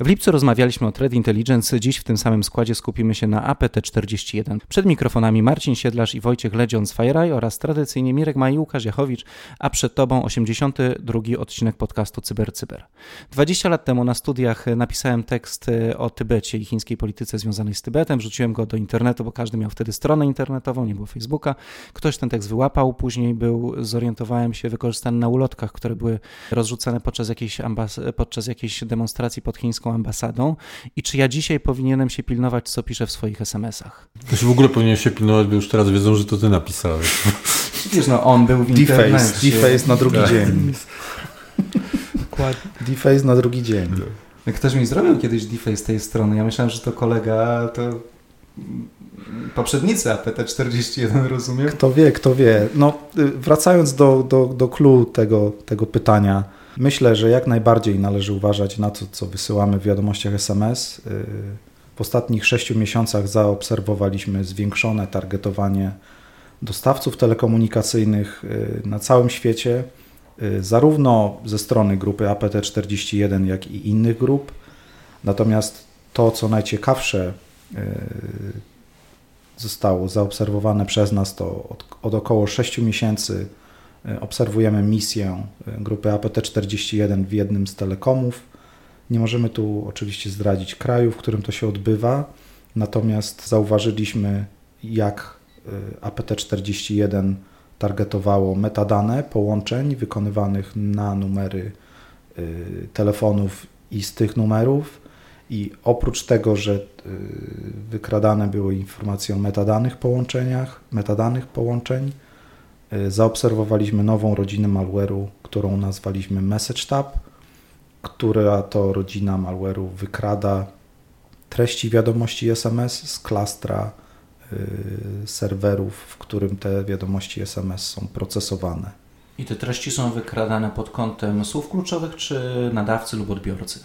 W lipcu rozmawialiśmy o Threat Intelligence, dziś w tym samym składzie skupimy się na APT-41. Przed mikrofonami Marcin Siedlarz i Wojciech Ledzion z FireEye oraz tradycyjnie Mirek Maj i Łukasz Jachowicz, a przed Tobą 82 odcinek podcastu CyberCyber. Cyber. 20 lat temu na studiach napisałem tekst o Tybecie i chińskiej polityce związanej z Tybetem, wrzuciłem go do internetu, bo każdy miał wtedy stronę internetową, nie było Facebooka. Ktoś ten tekst wyłapał, później był, zorientowałem się, wykorzystany na ulotkach, które były rozrzucane podczas jakiejś, podczas jakiejś demonstracji pod chińską ambasadą i czy ja dzisiaj powinienem się pilnować, co piszę w swoich SMS-ach. To się w ogóle powinien się pilnować, bo już teraz wiedzą, że to ty napisałeś. Wiesz, no on był w internecie. Deface na drugi tak. dzień. Deface na drugi dzień. Ktoś mi zrobił kiedyś deface z tej strony. Ja myślałem, że to kolega to poprzednicy APT-41, rozumiem? Kto wie, kto wie. No, y, wracając do, do, do clue tego, tego pytania, Myślę, że jak najbardziej należy uważać na to, co wysyłamy w wiadomościach SMS. Y, w ostatnich sześciu miesiącach zaobserwowaliśmy zwiększone targetowanie dostawców telekomunikacyjnych y, na całym świecie, y, zarówno ze strony grupy APT41, jak i innych grup. Natomiast to, co najciekawsze zostało zaobserwowane przez nas, to od, od około 6 miesięcy obserwujemy misję e, grupy APT-41 w jednym z telekomów. Nie możemy tu oczywiście zdradzić kraju, w którym to się odbywa, natomiast zauważyliśmy, jak e, APT-41 targetowało metadane połączeń wykonywanych na numery telefonów i z tych numerów. I oprócz tego, że wykradane były informacje o metadanych połączeniach, metadanych połączeń, zaobserwowaliśmy nową rodzinę malware'u, którą nazwaliśmy MessageTab, która to rodzina malware'u wykrada treści wiadomości SMS z klastra y, serwerów, w którym te wiadomości SMS są procesowane. I te treści są wykradane pod kątem słów kluczowych, czy nadawcy lub odbiorcy?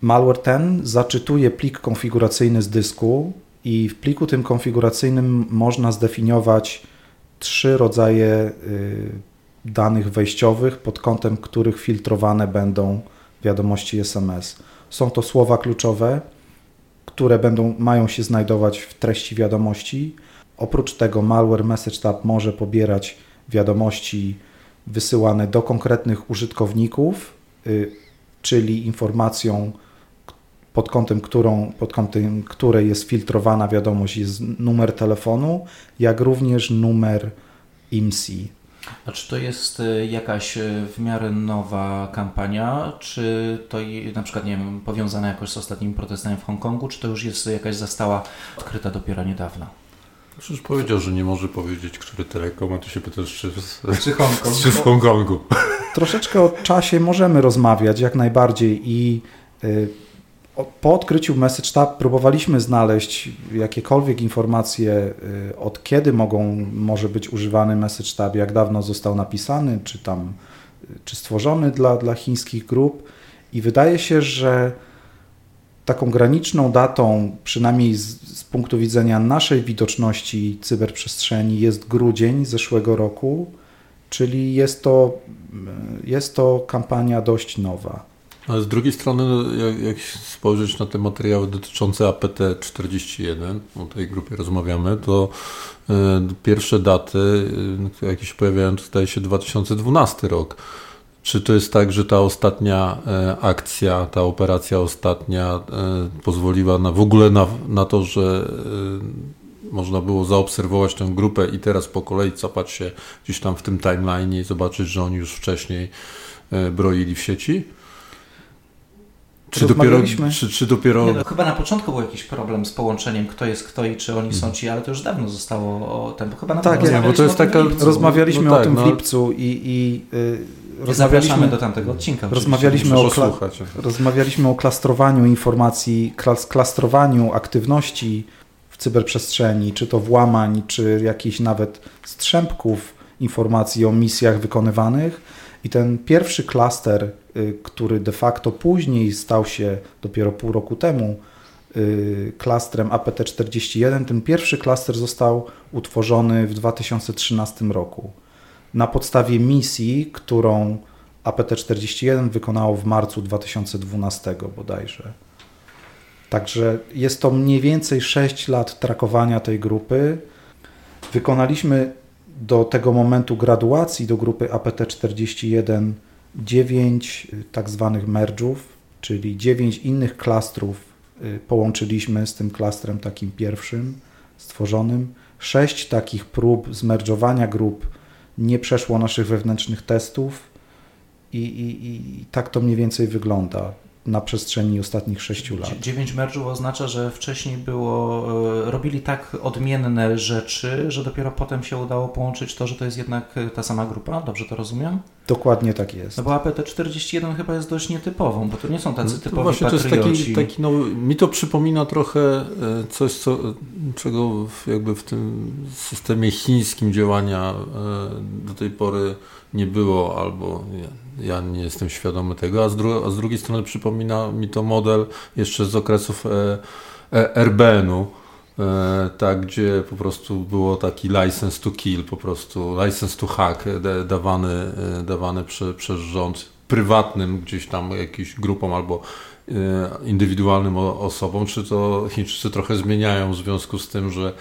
Malware ten zaczytuje plik konfiguracyjny z dysku i w pliku tym konfiguracyjnym można zdefiniować trzy rodzaje y, danych wejściowych, pod kątem których filtrowane będą wiadomości SMS. Są to słowa kluczowe, które będą, mają się znajdować w treści wiadomości. Oprócz tego malware message tab może pobierać wiadomości wysyłane do konkretnych użytkowników, y, czyli informacją pod kątem, którą, pod kątem której jest filtrowana wiadomość, jest numer telefonu, jak również numer IMSI. A czy to jest e, jakaś e, w miarę nowa kampania, czy to na przykład, nie wiem, powiązana jakoś z ostatnimi protestami w Hongkongu, czy to już jest jakaś zastała, odkryta dopiero niedawno? Już powiedział, że nie może powiedzieć, który telekom, a ty się pytasz, czy, czy, Hongkong. czy w Hongkongu. Troszeczkę o czasie możemy rozmawiać, jak najbardziej i y, po odkryciu Message Tab próbowaliśmy znaleźć jakiekolwiek informacje, y, od kiedy mogą, może być używany Message Tab, jak dawno został napisany, czy tam, y, czy stworzony dla, dla chińskich grup. I wydaje się, że taką graniczną datą, przynajmniej z, z punktu widzenia naszej widoczności cyberprzestrzeni, jest grudzień zeszłego roku, czyli jest to, y, jest to kampania dość nowa. Ale z drugiej strony, no, jak, jak spojrzeć na te materiały dotyczące APT-41, o tej grupie rozmawiamy, to y, pierwsze daty, y, jakie się pojawiają, to zdaje się 2012 rok. Czy to jest tak, że ta ostatnia y, akcja, ta operacja ostatnia pozwoliła na, w ogóle na, na to, że można było zaobserwować tę grupę i teraz po kolei capać się gdzieś tam w tym timeline i zobaczyć, że oni już wcześniej broili w sieci? Czy dopiero, czy, czy dopiero... Nie, no, chyba na początku był jakiś problem z połączeniem, kto jest kto i czy oni są ci, ale to już dawno zostało o tym. Chyba na tak, nie, bo to jest taka... Rozmawialiśmy no, tak, o tym no. w lipcu i, i yy, rozmawialiśmy do tamtego odcinka. Rozmawialiśmy o, kla, rozmawialiśmy o klastrowaniu informacji, klastrowaniu aktywności w cyberprzestrzeni, czy to włamań, czy jakichś nawet strzępków informacji o misjach wykonywanych. I ten pierwszy klaster, y, który de facto później stał się dopiero pół roku temu y, klastrem APT-41, ten pierwszy klaster został utworzony w 2013 roku na podstawie misji, którą APT-41 wykonało w marcu 2012 bodajże. Także jest to mniej więcej 6 lat trakowania tej grupy. Wykonaliśmy do tego momentu graduacji do grupy APT41 9 y, tak zwanych merge'ów, czyli 9 innych klastrów y, połączyliśmy z tym klastrem takim pierwszym stworzonym. 6 takich prób zmerdżowania grup nie przeszło naszych wewnętrznych testów i, i, i tak to mniej więcej wygląda na przestrzeni ostatnich sześciu lat. Dziewięć merge'ów oznacza, że wcześniej było, e, robili tak odmienne rzeczy, że dopiero potem się udało połączyć to, że to jest jednak ta sama grupa, dobrze to rozumiem? Dokładnie tak jest. No bo APT-41 chyba jest dość nietypową, bo to nie są tacy no typowi Właśnie patrioci. to jest taki, taki nowy, mi to przypomina trochę e, coś, co, czego jakby w tym systemie chińskim działania e, do tej pory nie było, albo ja nie jestem świadomy tego, a z, dru a z drugiej strony przypomina mi to model jeszcze z okresów e, e, RBN-u, e, tak, gdzie po prostu było taki license to kill, po prostu license to hack dawany, e, dawany prze, przez rząd prywatnym gdzieś tam jakimś grupom albo e, indywidualnym osobom, czy to Chińczycy trochę zmieniają w związku z tym, że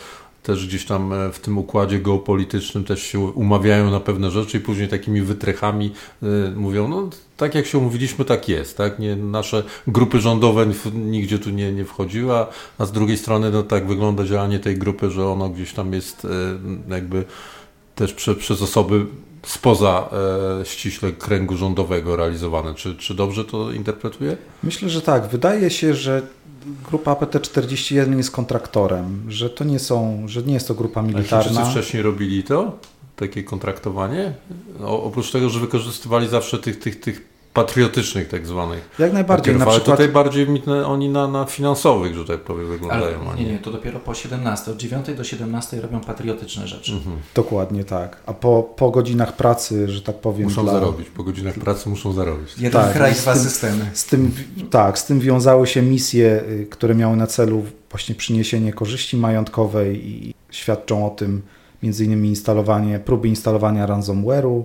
też gdzieś tam e, w tym układzie geopolitycznym też się umawiają na pewne rzeczy i później takimi wytrechami y, mówią, no tak jak się umówiliśmy, tak jest, tak? Nie, nasze grupy rządowe nigdzie tu nie, nie wchodziły, a, a z drugiej strony no tak wygląda działanie tej grupy, że ono gdzieś tam jest y, jakby też prze, przez osoby spoza e, ściśle kręgu rządowego realizowane. Czy, czy dobrze to interpretuję? Myślę, że tak. Wydaje się, że grupa APT-41 jest kontraktorem, że to nie są, że nie jest to grupa militarna. A wcześniej robili to? Takie kontraktowanie? O, oprócz tego, że wykorzystywali zawsze tych, tych, tych patriotycznych tak zwanych. Jak najbardziej. na przykład... tutaj bardziej oni na, na finansowych, że tak powiem, wyglądają. Ale, nie, nie, to dopiero po 17. Od 9 do 17 robią patriotyczne rzeczy. Mhm. Dokładnie tak. A po, po godzinach pracy, że tak powiem. Muszą dla... zarobić. Po godzinach pracy muszą zarobić. Jeden tak, kraj, dwa systemy. Z tym, tak, z tym wiązały się misje, y, które miały na celu właśnie przyniesienie korzyści majątkowej i świadczą o tym między innymi instalowanie, próby instalowania ransomware'u,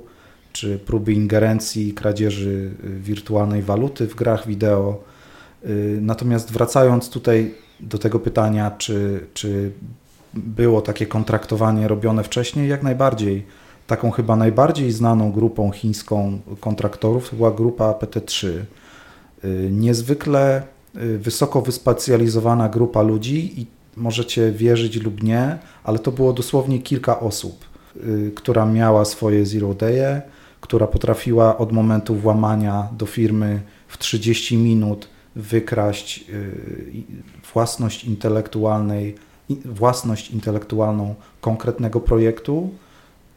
czy próby ingerencji, kradzieży y, wirtualnej waluty w grach wideo. Y, natomiast wracając tutaj do tego pytania, czy, czy było takie kontraktowanie robione wcześniej, jak najbardziej. Taką chyba najbardziej znaną grupą chińską kontraktorów to była grupa PT3. Y, niezwykle wysoko wyspecjalizowana grupa ludzi i możecie wierzyć lub nie, ale to było dosłownie kilka osób, która miała swoje zero day'e, która potrafiła od momentu włamania do firmy w 30 minut wykraść y, własność intelektualnej, własność intelektualną konkretnego projektu,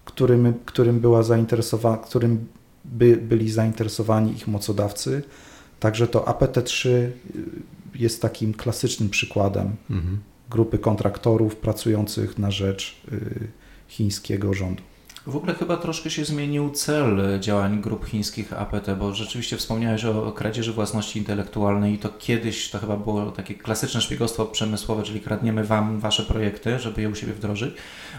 którym, którym, była zainteresowana, którym by, byli zainteresowani ich mocodawcy. Także to APT3 y, jest takim klasycznym przykładem mhm. grupy kontraktorów pracujących na rzecz y, chińskiego rządu. W ogóle chyba troszkę się zmienił cel działań grup chińskich APT, bo rzeczywiście wspomniałeś o kradzieży własności intelektualnej i to kiedyś to chyba było takie klasyczne szpiegostwo przemysłowe, czyli kradniemy wam wasze projekty, żeby je u siebie wdrożyć,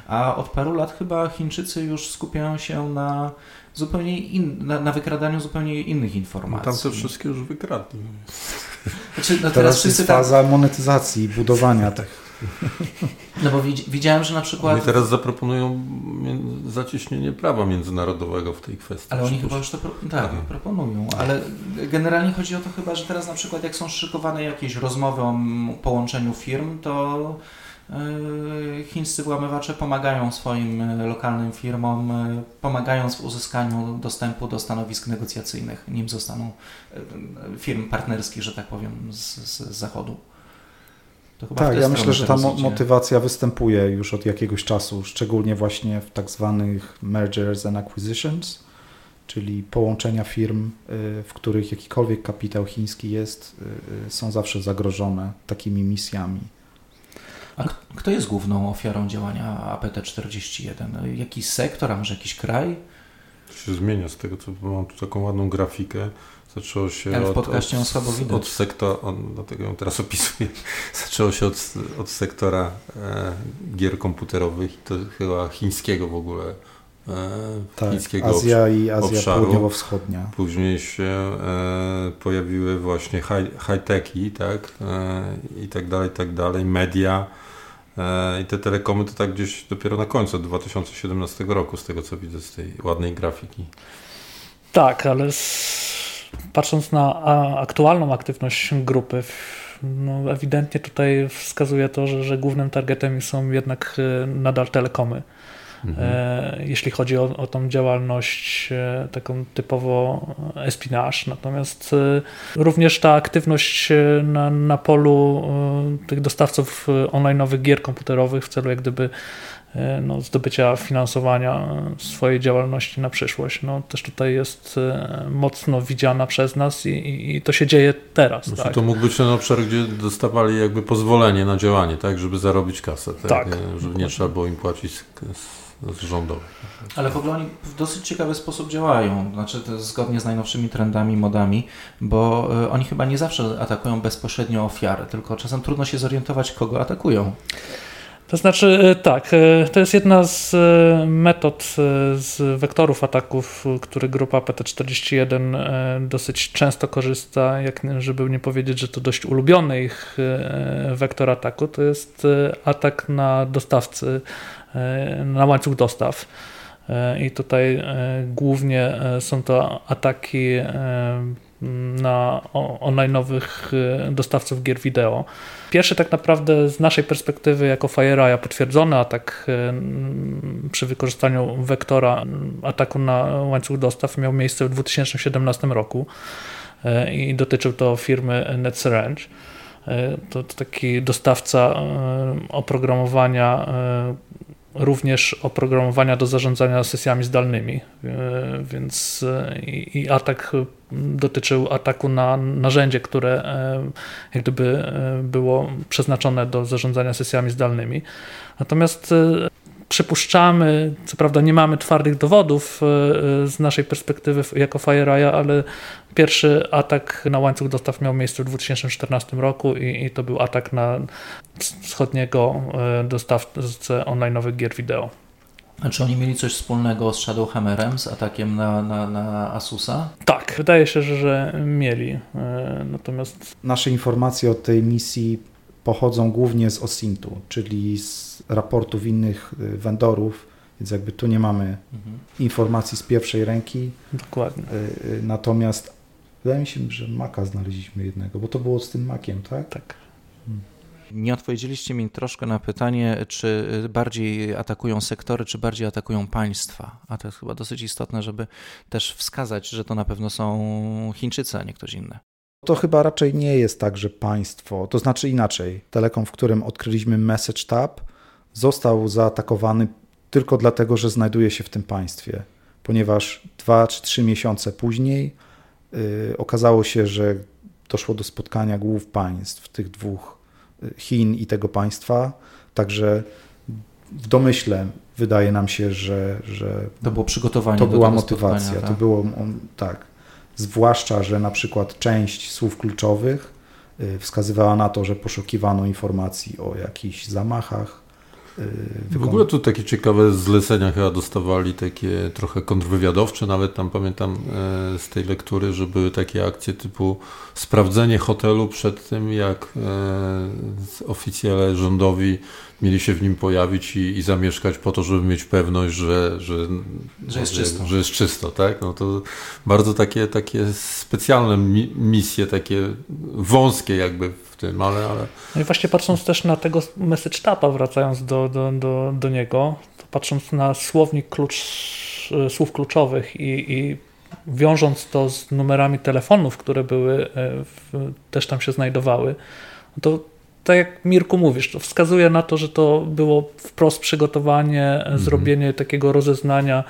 a od paru lat chyba Chińczycy już skupiają się na zupełnie in, na, na wykradaniu zupełnie innych informacji. No tam te wszystkie już wykradli. Znaczy, no teraz, teraz jest faza tam... monetyzacji, budowania tych no bo widziałem, że na przykład... Oni teraz zaproponują zacieśnienie prawa międzynarodowego w tej kwestii. Ale oni chyba już to pro... tak, proponują, ale generalnie chodzi o to chyba, że teraz na przykład jak są szykowane jakieś rozmowy o połączeniu firm, to e, chińscy włamywacze pomagają swoim e, lokalnym firmom, e, pomagając w uzyskaniu dostępu do stanowisk negocjacyjnych, nim zostaną firm partnerskich, że tak powiem, z, z zachodu tak, ja myślę, że ta mo motywacja występuje już od jakiegoś czasu, szczególnie właśnie w tak zwanych mergers and acquisitions, czyli połączenia firm, y, w których jakikolwiek kapitał chiński jest, y, y, są zawsze zagrożone takimi misjami. A kto jest główną ofiarą działania APT-41? Jaki sektor, a może jakiś kraj? To się zmienia z tego, co mam tu taką ładną grafikę. Zaczęło się od, od, słabo widać. od sektora, dlatego ją teraz opisuję. Zaczęło się od, od sektora e, gier komputerowych i to chyba chińskiego w ogóle. E, Tak, chińskiego Azja i Azja obszaru. Południowo-Wschodnia. Później się e, pojawiły właśnie high- high-techy, tak? E, I tak dalej, i tak dalej, media. E, I te telekomy to tak gdzieś dopiero na końcu 2017 roku, z tego co widzę z tej ładnej grafiki. Tak, ale z, patrząc na aktualną aktywność grupy, no ewidentnie tutaj wskazuje to, że, że głównym targetem są jednak e, nadal telekomy. E, jeśli chodzi o, o tą działalność e, taką typowo espionage. Natomiast również ta aktywność na, na polu tych dostawców online'owych gier komputerowych w celu jak gdyby no, zdobycia finansowania e, swojej działalności na przyszłość. No, też tutaj jest e, mocno widziana przez nas i, i, i to się dzieje teraz. Znaczy, tak. To mógł być ten obszar, gdzie dostawali jakby pozwolenie na działanie, tak? Żeby zarobić kasę, tak? Tak. E, Żeby nie trzeba było im płacić z, z, z rządowych. Ale w ogóle oni w dosyć ciekawy sposób działają, znaczy to zgodnie z najnowszymi trendami, modami, bo oni chyba nie zawsze atakują bezpośrednio ofiary, tylko czasem trudno się zorientować, kogo atakują. To znaczy, e, tak, e, to jest jedna z e, metod, z wektorów ataków, który grupa PT41 e, dosyć często korzysta, jak żeby nie powiedzieć, że to dość ulubiony ich wektor ataku, to jest atak na dostawcy, na łańcuch dostaw. I tutaj głównie są to ataki na online'owych e, dostawców gier wideo. Pierwszy tak naprawdę z naszej perspektywy jako FireEye potwierdzony atak m, przy wykorzystaniu wektora ataku na łańcuch dostaw miał miejsce w 2017 roku e, i dotyczył to firmy NetSrange. To, taki dostawca oprogramowania również oprogramowania do zarządzania sesjami zdalnymi, e, więc e, i, atak e, dotyczył ataku na narzędzie, które jak gdyby było przeznaczone do zarządzania sesjami zdalnymi. Natomiast przypuszczamy, co prawda nie mamy twardych dowodów e, e, z naszej perspektywy jako FireEye, ale pierwszy atak na łańcuch dostaw miał miejsce w 2014 roku i, i to był atak na wschodniego e, dostawcę online'owych gier wideo. A czy oni mieli coś wspólnego z Shadowhammerem, z atakiem na, na, na Asusa? Tak, wydaje się, że, że mieli. Natomiast Nasze informacje o tej misji pochodzą głównie z OSINT-u, czyli z raportów innych y, vendorów, więc jakby tu nie mamy Mhm. informacji z pierwszej ręki. dokładnie. y, y, Natomiast wydaje mi się, że Maka znaleźliśmy jednego, bo to było z tym Makiem, tak? Tak. Nie odpowiedzieliście mi troszkę na pytanie, czy bardziej atakują sektory, czy bardziej atakują państwa. A to jest chyba dosyć istotne, żeby też wskazać, że to na pewno są Chińczycy, a nie ktoś inny. To chyba raczej nie jest tak, że państwo, to znaczy inaczej. Telekom, w którym odkryliśmy Message Tab, został zaatakowany tylko dlatego, że znajduje się w tym państwie, ponieważ dwa czy trzy miesiące później y, okazało się, że doszło do spotkania głów państw, tych dwóch, y, Chin i tego państwa, także w domyśle wydaje nam się, że, że To było przygotowanie to do była tego motywacja. spotkania, To tak? było on, tak. Zwłaszcza, że na przykład część słów kluczowych y, wskazywała na to, że poszukiwano informacji o jakichś zamachach. Y, W ogóle tu takie ciekawe zlecenia chyba dostawali, takie trochę kontrwywiadowcze, nawet tam pamiętam e, z tej lektury, że były takie akcje typu sprawdzenie hotelu przed tym, jak e, oficjele rządowi mieli się w nim pojawić i, i zamieszkać po to, żeby mieć pewność, że, że, Że jest czysto. Że jest czysto, tak? No to bardzo takie, takie specjalne mi, misje, takie wąskie jakby w tym, ale, ale No i właśnie patrząc też na tego message tapa, wracając do, do, do, do niego, to patrząc na słownik klucz, e, słów kluczowych i, i wiążąc to z numerami telefonów, które były, e, w, też tam się znajdowały, to tak jak Mirku mówisz, to wskazuje na to, że to było wprost przygotowanie, e, zrobienie takiego rozeznania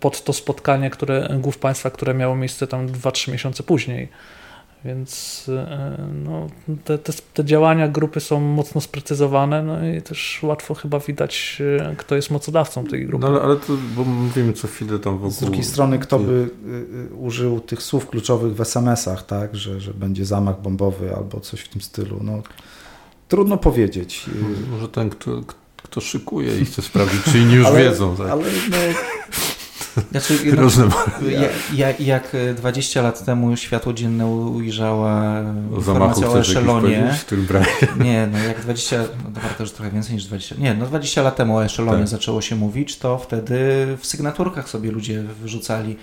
pod to spotkanie, które głów państwa, które miało miejsce tam 2-3 miesiące później. Więc e, no, te, te, te, działania grupy są mocno sprecyzowane, no i też łatwo chyba widać, e, kto jest mocodawcą tej grupy. No ale, ale to, bo mówimy co chwilę tam wokół... Z drugiej strony, kto by y, y, użył tych słów kluczowych w SMS-ach, tak, że, że będzie zamach bombowy albo coś w tym stylu, no trudno powiedzieć. Może ten, kto, kto szykuje i chce sprawdzić, czy inni już ale, wiedzą. Tak? Ale no, znaczy, Różne jak, jak 20 lat temu światło dzienne ujrzała informacja o eszelonie. Nie, no jak 20, no to warto już trochę więcej niż 20. Nie, no 20 lat temu o eszelonie tak. zaczęło się mówić, to wtedy w sygnaturkach sobie ludzie wyrzucali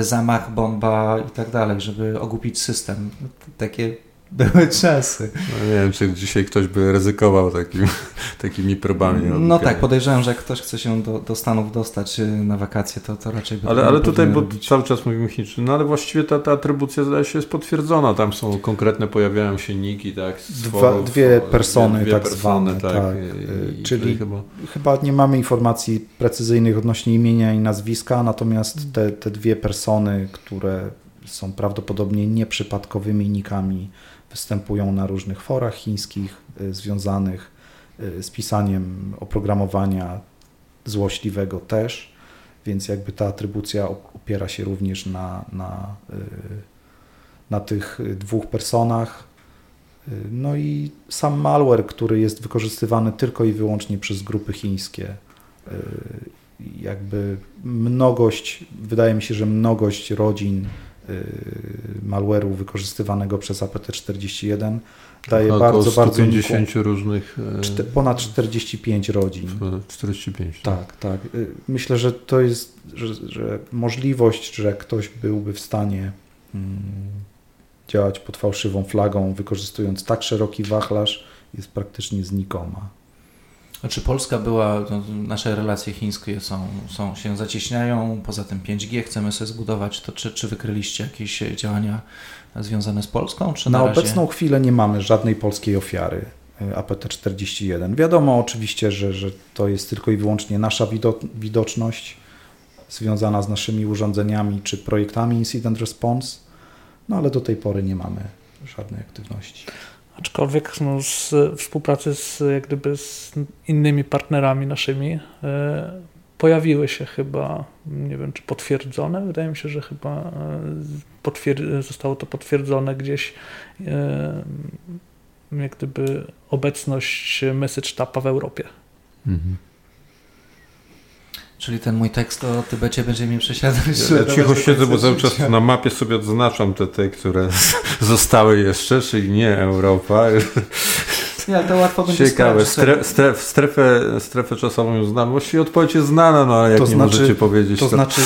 zamach, bomba i tak dalej, żeby ogłupić system. Takie były czasy. No nie wiem, czy dzisiaj ktoś by ryzykował takim, takimi próbami. No tak, podejrzewam, że jak ktoś chce się do, do Stanów dostać y, na wakacje, to, to raczej by Ale, ale tutaj, bo robić. cały czas mówimy Chińczycy, no ale właściwie ta, ta atrybucja zdaje się jest potwierdzona. Tam są konkretne, pojawiają się niki, tak? Dwa, dwie persony dwie, dwie tak persony, zwane. Tak, tak. I, Czyli chyba... chyba... nie mamy informacji precyzyjnych odnośnie imienia i nazwiska, natomiast te, te dwie persony, które są prawdopodobnie nieprzypadkowymi nikami występują na różnych forach chińskich y, związanych y, z pisaniem oprogramowania złośliwego też, więc jakby ta atrybucja opiera się również na, na, y, na tych dwóch personach. No i sam malware, który jest wykorzystywany tylko i wyłącznie przez grupy chińskie. Jakby mnogość, wydaje mi się, że mnogość rodzin malware'u wykorzystywanego przez APT41 daje Około bardzo, 150 bardzo różnych. E, ponad 45 rodzin. 45. Tak, tak. tak. Myślę, że to jest, że, że możliwość, że ktoś byłby w stanie mm, działać pod fałszywą flagą, wykorzystując tak szeroki wachlarz, jest praktycznie znikoma. Znaczy Polska była, no, nasze relacje chińskie są, są, się zacieśniają, poza tym 5G chcemy sobie zbudować, to czy, czy wykryliście jakieś działania związane z Polską? Czy na, na razie... obecną chwilę nie mamy żadnej polskiej ofiary y, APT-41. Wiadomo oczywiście, że, że to jest tylko i wyłącznie nasza widoczność związana z naszymi urządzeniami czy projektami Incident Response, no ale do tej pory nie mamy żadnej aktywności. Aczkolwiek no, z współpracy z, jak gdyby z innymi partnerami naszymi e, pojawiły się chyba, nie wiem czy potwierdzone, wydaje mi się, że chyba e, zostało to potwierdzone gdzieś e, jak gdyby obecność message tapa w Europie. Mhm. Czyli ten mój tekst o Tybecie będzie mi przesiadać. Ja cicho siedzę, bo cały czas na mapie sobie odznaczam te, te które zostały jeszcze, czyli nie Europa. Nie, ale to łatwo będzie Ciekawe. Stref, stref, strefę, strefę czasową już znam. Właściwie odpowiedź jest znana, no ale jak to nie znaczy, możecie powiedzieć. To, to... znaczy,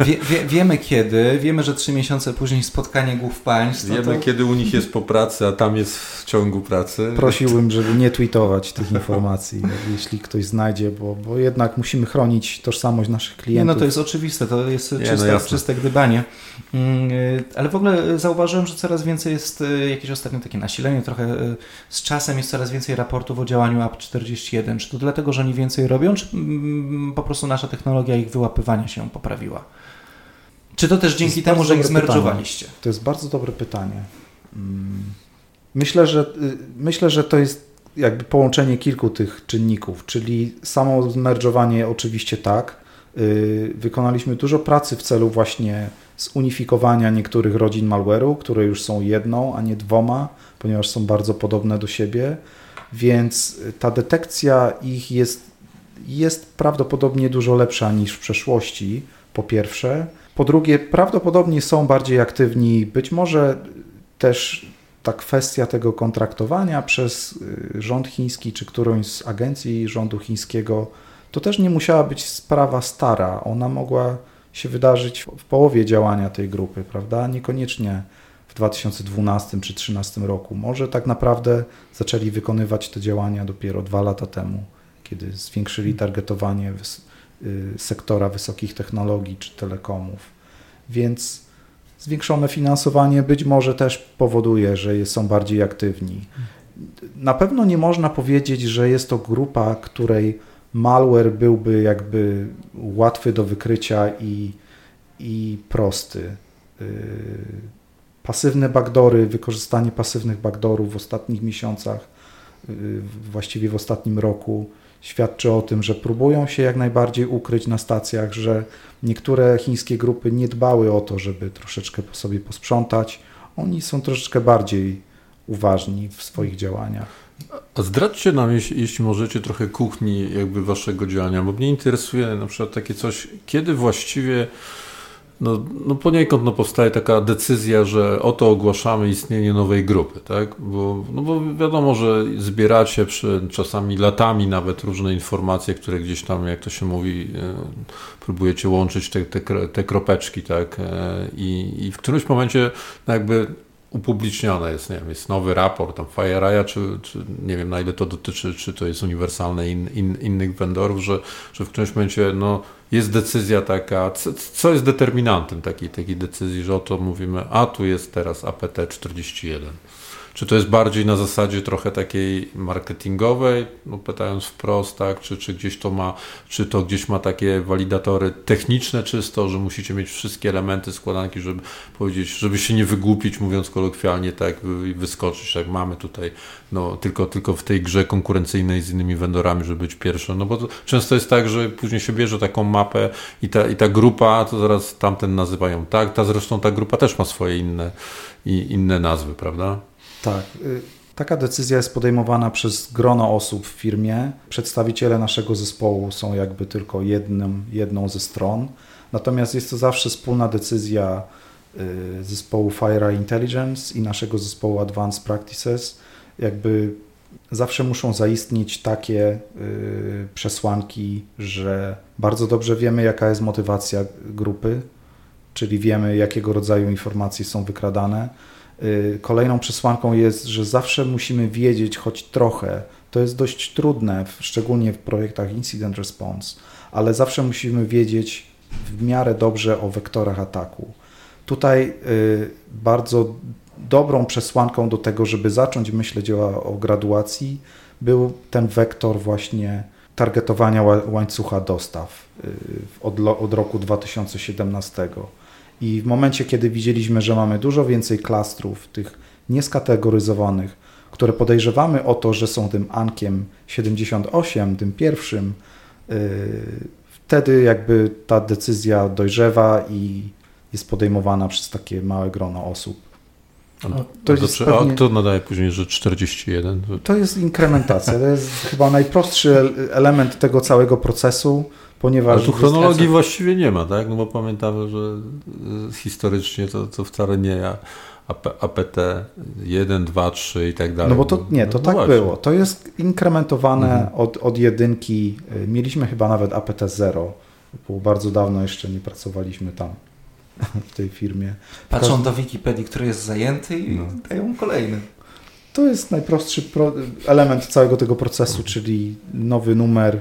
wie, wie, wiemy kiedy, wiemy, że trzy miesiące później spotkanie głów państw. Wiemy, to... kiedy u nich jest po pracy, a tam jest w ciągu pracy. Prosiłbym, żeby nie tweetować tych informacji, jeśli ktoś znajdzie, bo, bo jednak musimy chronić tożsamość naszych klientów. Nie, no to jest oczywiste, to jest nie, czyste, no czyste gdybanie. Mm, y, ale w ogóle zauważyłem, że coraz więcej jest y, jakieś ostatnio takie nasilenie, trochę y, z czasem jest coraz więcej raportów o działaniu AP41. Czy to dlatego, że oni więcej robią, czy mm, po prostu nasza technologia ich wyłapywania się poprawiła? Czy to też to dzięki temu, że ich zmerdżowaliście? To jest bardzo dobre pytanie. Mm, myślę, że y, myślę, że to jest jakby połączenie kilku tych czynników, czyli samo zmerdżowanie oczywiście tak. Y, wykonaliśmy dużo pracy w celu właśnie zunifikowania niektórych rodzin malware'u, które już są jedną, a nie dwoma, ponieważ są bardzo podobne do siebie więc ta detekcja ich jest, jest prawdopodobnie dużo lepsza niż w przeszłości, po pierwsze. Po drugie, prawdopodobnie są bardziej aktywni, być może też ta kwestia tego kontraktowania przez y, rząd chiński czy którąś z agencji rządu chińskiego, to też nie musiała być sprawa stara. Ona mogła się wydarzyć w połowie działania tej grupy, prawda? Niekoniecznie 2012 czy 2013 roku. Może tak naprawdę zaczęli wykonywać te działania dopiero dwa lata temu, kiedy zwiększyli targetowanie y, sektora wysokich technologii czy telekomów. Więc zwiększone finansowanie być może też powoduje, że są bardziej aktywni. Na pewno nie można powiedzieć, że jest to grupa, której malware byłby jakby łatwy do wykrycia i, i prosty. Y, pasywne backdory, wykorzystanie pasywnych backdorów w ostatnich miesiącach, y, właściwie w ostatnim roku, świadczy o tym, że próbują się jak najbardziej ukryć na stacjach, że niektóre chińskie grupy nie dbały o to, żeby troszeczkę po sobie posprzątać. Oni są troszeczkę bardziej uważni w swoich działaniach. A zdradźcie nam, jeśli, jeśli możecie, trochę kuchni jakby waszego działania, bo mnie interesuje na przykład takie coś, kiedy właściwie no, no poniekąd no, powstaje taka decyzja, że oto ogłaszamy istnienie nowej grupy, tak? Bo, no bo wiadomo, że zbieracie przy, czasami latami nawet różne informacje, które gdzieś tam, jak to się mówi, e, próbujecie łączyć te, te, te kropeczki, tak? E, I, I w którymś momencie no jakby upublicznione jest, nie wiem, jest nowy raport tam FireEye, czy, czy nie wiem na ile to dotyczy, czy to jest uniwersalne in, in, innych vendorów, że, że w którymś momencie no, jest decyzja taka, co, co jest determinantem takiej, takiej decyzji, że oto mówimy, a tu jest teraz APT 41. Czy to jest bardziej na zasadzie trochę takiej marketingowej, no pytając wprost, tak, czy, czy gdzieś to ma, czy to gdzieś ma takie walidatory techniczne czysto, że musicie mieć wszystkie elementy składanki, żeby powiedzieć, żeby się nie wygłupić, mówiąc kolokwialnie, tak, i wyskoczyć, tak, mamy tutaj, no, tylko, tylko w tej grze konkurencyjnej z innymi vendorami, żeby być pierwszy, no bo to często jest tak, że później się bierze taką mapę i ta, i ta grupa, to zaraz tamten nazywają tak, ta zresztą ta grupa też ma swoje inne, i inne nazwy, prawda? Tak. Y, taka decyzja jest podejmowana przez grono osób w firmie. Przedstawiciele naszego zespołu są jakby tylko jednym, jedną ze stron. Natomiast jest to zawsze wspólna decyzja y, zespołu Fire Intelligence i naszego zespołu Advanced Practices. Jakby zawsze muszą zaistnieć takie y, przesłanki, że bardzo dobrze wiemy, jaka jest motywacja grupy, czyli wiemy, jakiego rodzaju informacje są wykradane kolejną przesłanką jest, że zawsze musimy wiedzieć choć trochę. To jest dość trudne, szczególnie w projektach incident response, ale zawsze musimy wiedzieć w miarę dobrze o wektorach ataku. Tutaj y, bardzo dobrą przesłanką do tego, żeby zacząć myśleć o, o graduacji, był ten wektor właśnie targetowania łańcucha dostaw y, od, od roku 2017. I w momencie, kiedy widzieliśmy, że mamy dużo więcej klastrów, tych nieskategoryzowanych, które podejrzewamy o to, że są tym Ankiem 78, tym pierwszym, yy, wtedy jakby ta decyzja dojrzewa i jest podejmowana przez takie małe grono osób. A, no, to jest pewnie, a kto nadaje później, że 41? To jest inkrementacja. To jest chyba najprostszy element tego całego procesu ponieważ... Ale tu chronologii właściwie nie ma, tak? No bo pamiętamy, że historycznie to, to wcale nie ja. APT 1, 2, 3 i tak dalej. No bo to nie, to no tak właśnie. było. To jest inkrementowane mhm. od, od jedynki. Mieliśmy chyba nawet APT 0, bo bardzo dawno jeszcze nie pracowaliśmy tam w tej firmie. Patrzą do Wikipedii, który jest zajęty i no. dają kolejny. To jest najprostszy element całego tego procesu, czyli nowy numer y,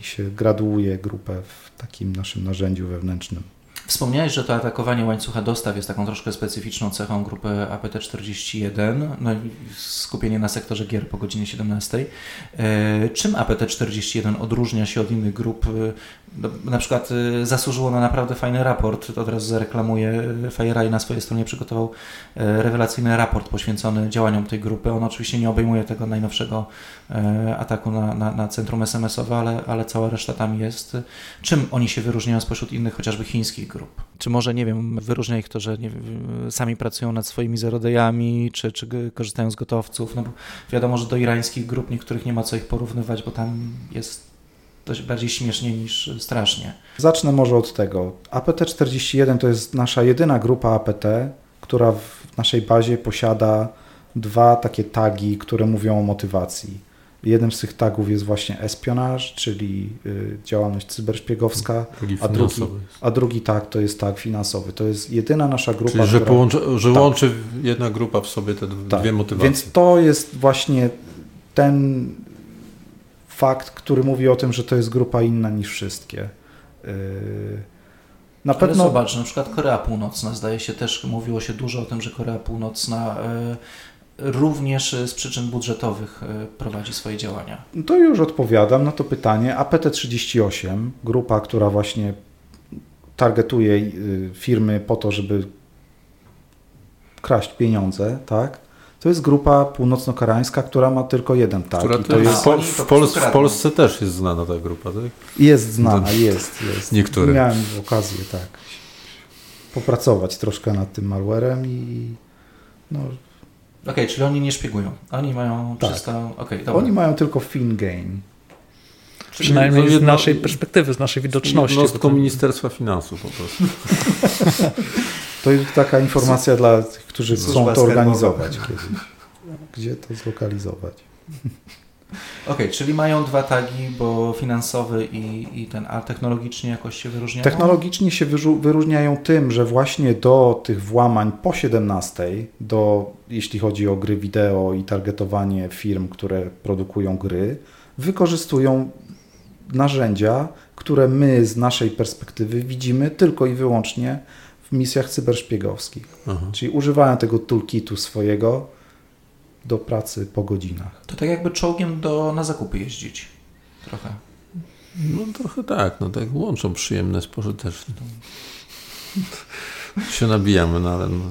i się graduuje grupę w takim naszym narzędziu wewnętrznym. Wspomniałeś, że to atakowanie łańcucha dostaw jest taką troszkę specyficzną cechą grupy APT-41, no i skupienie na sektorze gier po godzinie 17. E, czym APT-41 odróżnia się od innych grup? E, no, na przykład e, zasłużyło na naprawdę fajny raport, od razu zareklamuję, FireEye na swojej stronie przygotował rewelacyjny raport poświęcony działaniom tej grupy. On oczywiście nie obejmuje tego najnowszego ataku na, na, na centrum SMS-owe, ale, ale cała reszta tam jest. Czym oni się wyróżniają spośród innych, chociażby chińskich grup? Grup. Czy może, nie wiem, wyróżnia ich to, że sami pracują nad swoimi zerodejami, czy, czy korzystają z gotowców? No wiadomo, że do irańskich grup niektórych nie ma co ich porównywać, bo tam jest dość bardziej śmiesznie niż strasznie. Zacznę może od tego. APT-41 to jest nasza jedyna grupa APT, która w naszej bazie posiada dwa takie tagi, które mówią o motywacji. Jednym z tych tagów jest właśnie espionage, czyli y, działalność cyberszpiegowska, drugi a, drugi, a drugi tag to jest tag finansowy. To jest jedyna nasza grupa. Czyli, że, która, że tak. łączy jedna grupa w sobie te tak. dwie motywacje. Więc to jest właśnie ten fakt, który mówi o tym, że to jest grupa inna niż wszystkie. Y, na Ale pewno... zobacz, na przykład Korea Północna, zdaje się też, mówiło się dużo o tym, że Korea Północna y, również z przyczyn budżetowych e, prowadzi swoje działania? To już odpowiadam na to pytanie. APT38, grupa, która właśnie targetuje y, firmy po to, żeby kraść pieniądze, tak? To jest grupa północno-koreańska, która ma tylko jeden tag. Która to jest, w, w, Pol- w Polsce też jest znana ta grupa, tak? jest znana, To- jest, jest. Niektóre. Miałem okazję, tak, popracować troszkę nad tym malwarem i no, Okej, czyli oni nie szpiegują. Oni mają Tak. czysto... Okej, dobra. oni mają tylko fin game. Przynajmniej z jedno- naszej perspektywy, z naszej widoczności. Jednostką to- Ministerstwa Finansów po prostu. To jest taka informacja dla tych, którzy chcą to organizować kiedyś. Gdzie to zlokalizować? Okej, czyli mają dwa tagi, bo finansowy i, i ten, a technologicznie jakoś się wyróżniają? Technologicznie się wyróżniają tym, że właśnie do tych włamań po 17, do, jeśli chodzi o gry wideo i targetowanie firm, które produkują gry, wykorzystują narzędzia, które my z naszej perspektywy widzimy tylko i wyłącznie w misjach cyberszpiegowskich. Aha. Czyli używają tego toolkitu swojego do pracy po godzinach. To tak jakby czołgiem do, na zakupy jeździć. Trochę. No trochę tak, no tak łączą przyjemne z pożytecznym. się nabijamy, no ale no,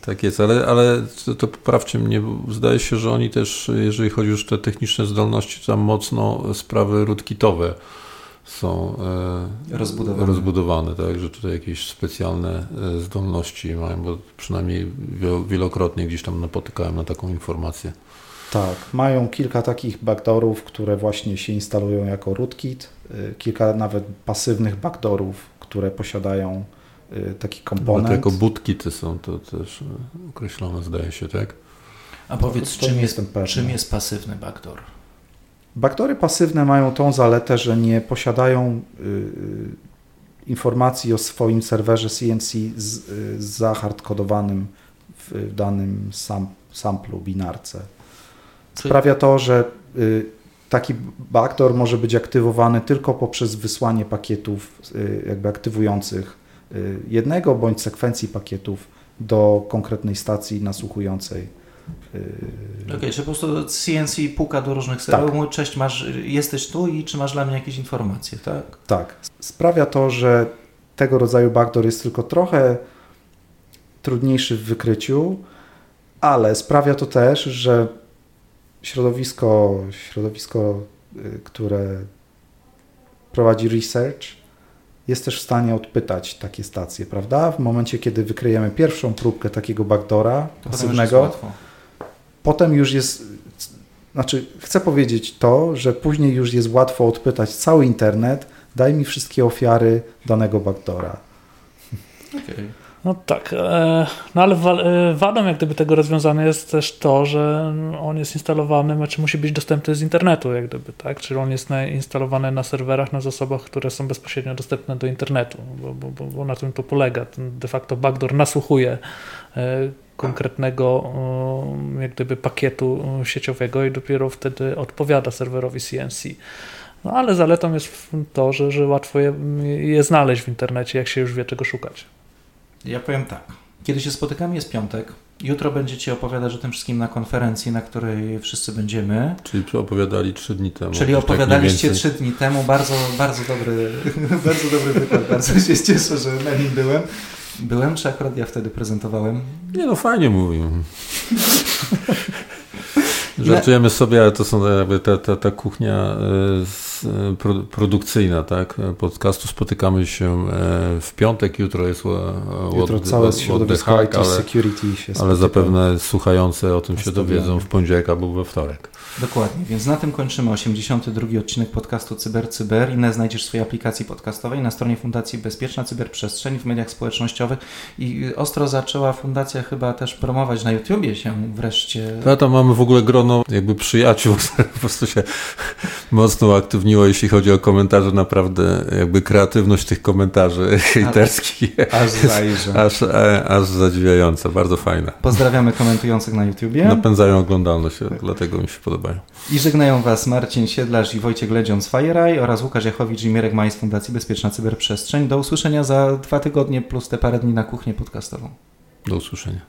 tak jest, ale, ale to, to poprawcie mnie, bo zdaje się, że oni też, jeżeli chodzi już o te techniczne zdolności, to tam mocno sprawy rootkitowe są e, Rozbudowane. rozbudowane, tak, że tutaj jakieś specjalne e, zdolności mają, bo przynajmniej wielo- wielokrotnie gdzieś tam napotykałem na taką informację. Tak, mają kilka takich backdoorów, które właśnie się instalują jako rootkit, y, kilka nawet pasywnych backdoorów, które posiadają taki komponent. jako bootkity są to też e, określone, zdaje się, tak? A powiedz, czym, jest, czym jest pasywny backdoor? Backdoory pasywne mają tą zaletę, że nie posiadają y, y, informacji o swoim serwerze CNC z, y, zahardkodowanym w, danym sam, samplu, binarce. Sprawia to, że taki backdoor może być aktywowany tylko poprzez wysłanie pakietów jakby aktywujących jednego bądź sekwencji pakietów do konkretnej stacji nasłuchującej. Okej, czy po prostu CNC puka do różnych serwerów, Tak. mówi, cześć, masz, jesteś tu i czy masz dla mnie jakieś informacje, tak? Tak. Sprawia to, że tego rodzaju backdoor jest tylko trochę trudniejszy w wykryciu, ale sprawia to też, że środowisko, środowisko, y, które prowadzi research, jest też w stanie odpytać takie stacje, prawda? W momencie, kiedy wykryjemy pierwszą próbkę takiego backdoora To pasywnego. Potem już jest, znaczy chcę powiedzieć to, że później już jest łatwo odpytać cały internet, daj mi wszystkie ofiary danego backdoora. Okej. No tak, e, no ale e, wadą jak gdyby tego rozwiązania jest też to, że on jest instalowany, znaczy musi być dostępny z internetu, jak gdyby, tak? Czyli on jest instalowany na serwerach, na zasobach, które są bezpośrednio dostępne do internetu, bo, bo, bo, bo na tym to polega. Ten de facto backdoor nasłuchuje e, konkretnego e, jak gdyby pakietu e, sieciowego i dopiero wtedy odpowiada serwerowi CNC. No ale zaletą jest to, że, że łatwo je, je znaleźć w internecie, jak się już wie czego szukać. Ja powiem tak. Kiedy się spotykamy, jest piątek. Jutro będziecie opowiadać o tym wszystkim na konferencji, na której wszyscy będziemy. Czyli opowiadali trzy dni temu. Czyli tak opowiadaliście trzy dni temu. Bardzo, bardzo dobry, bardzo dobry wykład. Bardzo się cieszę, że na nim byłem. Byłem, czy akurat ja wtedy prezentowałem? Nie no, fajnie mówił. Żartujemy sobie, ale to są jakby ta, ta, ta kuchnia e, e, pro, produkcyjna, tak? Podcastu spotykamy się e, w piątek, jutro jest Jutro całe środowisko hack, ale, Security się ale zapewne słuchające o tym się dowiedzą w poniedziałek albo we wtorek. Dokładnie, więc na tym kończymy 82 odcinek podcastu Cyber Cyber. Inne znajdziesz w swojej aplikacji podcastowej na stronie Fundacji Bezpieczna Cyberprzestrzeń w mediach społecznościowych i ostro zaczęła fundacja chyba też promować na YouTubie się wreszcie. A tam mamy w ogóle grono jakby przyjaciół, które po prostu się mocno uaktywniło, jeśli chodzi o komentarze, naprawdę jakby kreatywność tych komentarzy hejterskich Aż zajrzę. aż, e, aż zadziwiająca, bardzo fajna. Pozdrawiamy komentujących na YouTubie. Napędzają oglądalność, dlatego mi się I żegnają Was Marcin Siedlarz i Wojciech z FireEye oraz Łukasz Jachowicz i Mirek Maj z Fundacji Bezpieczna Cyberprzestrzeń. Do usłyszenia za dwa tygodnie plus te parę dni na kuchnię podcastową. Do usłyszenia.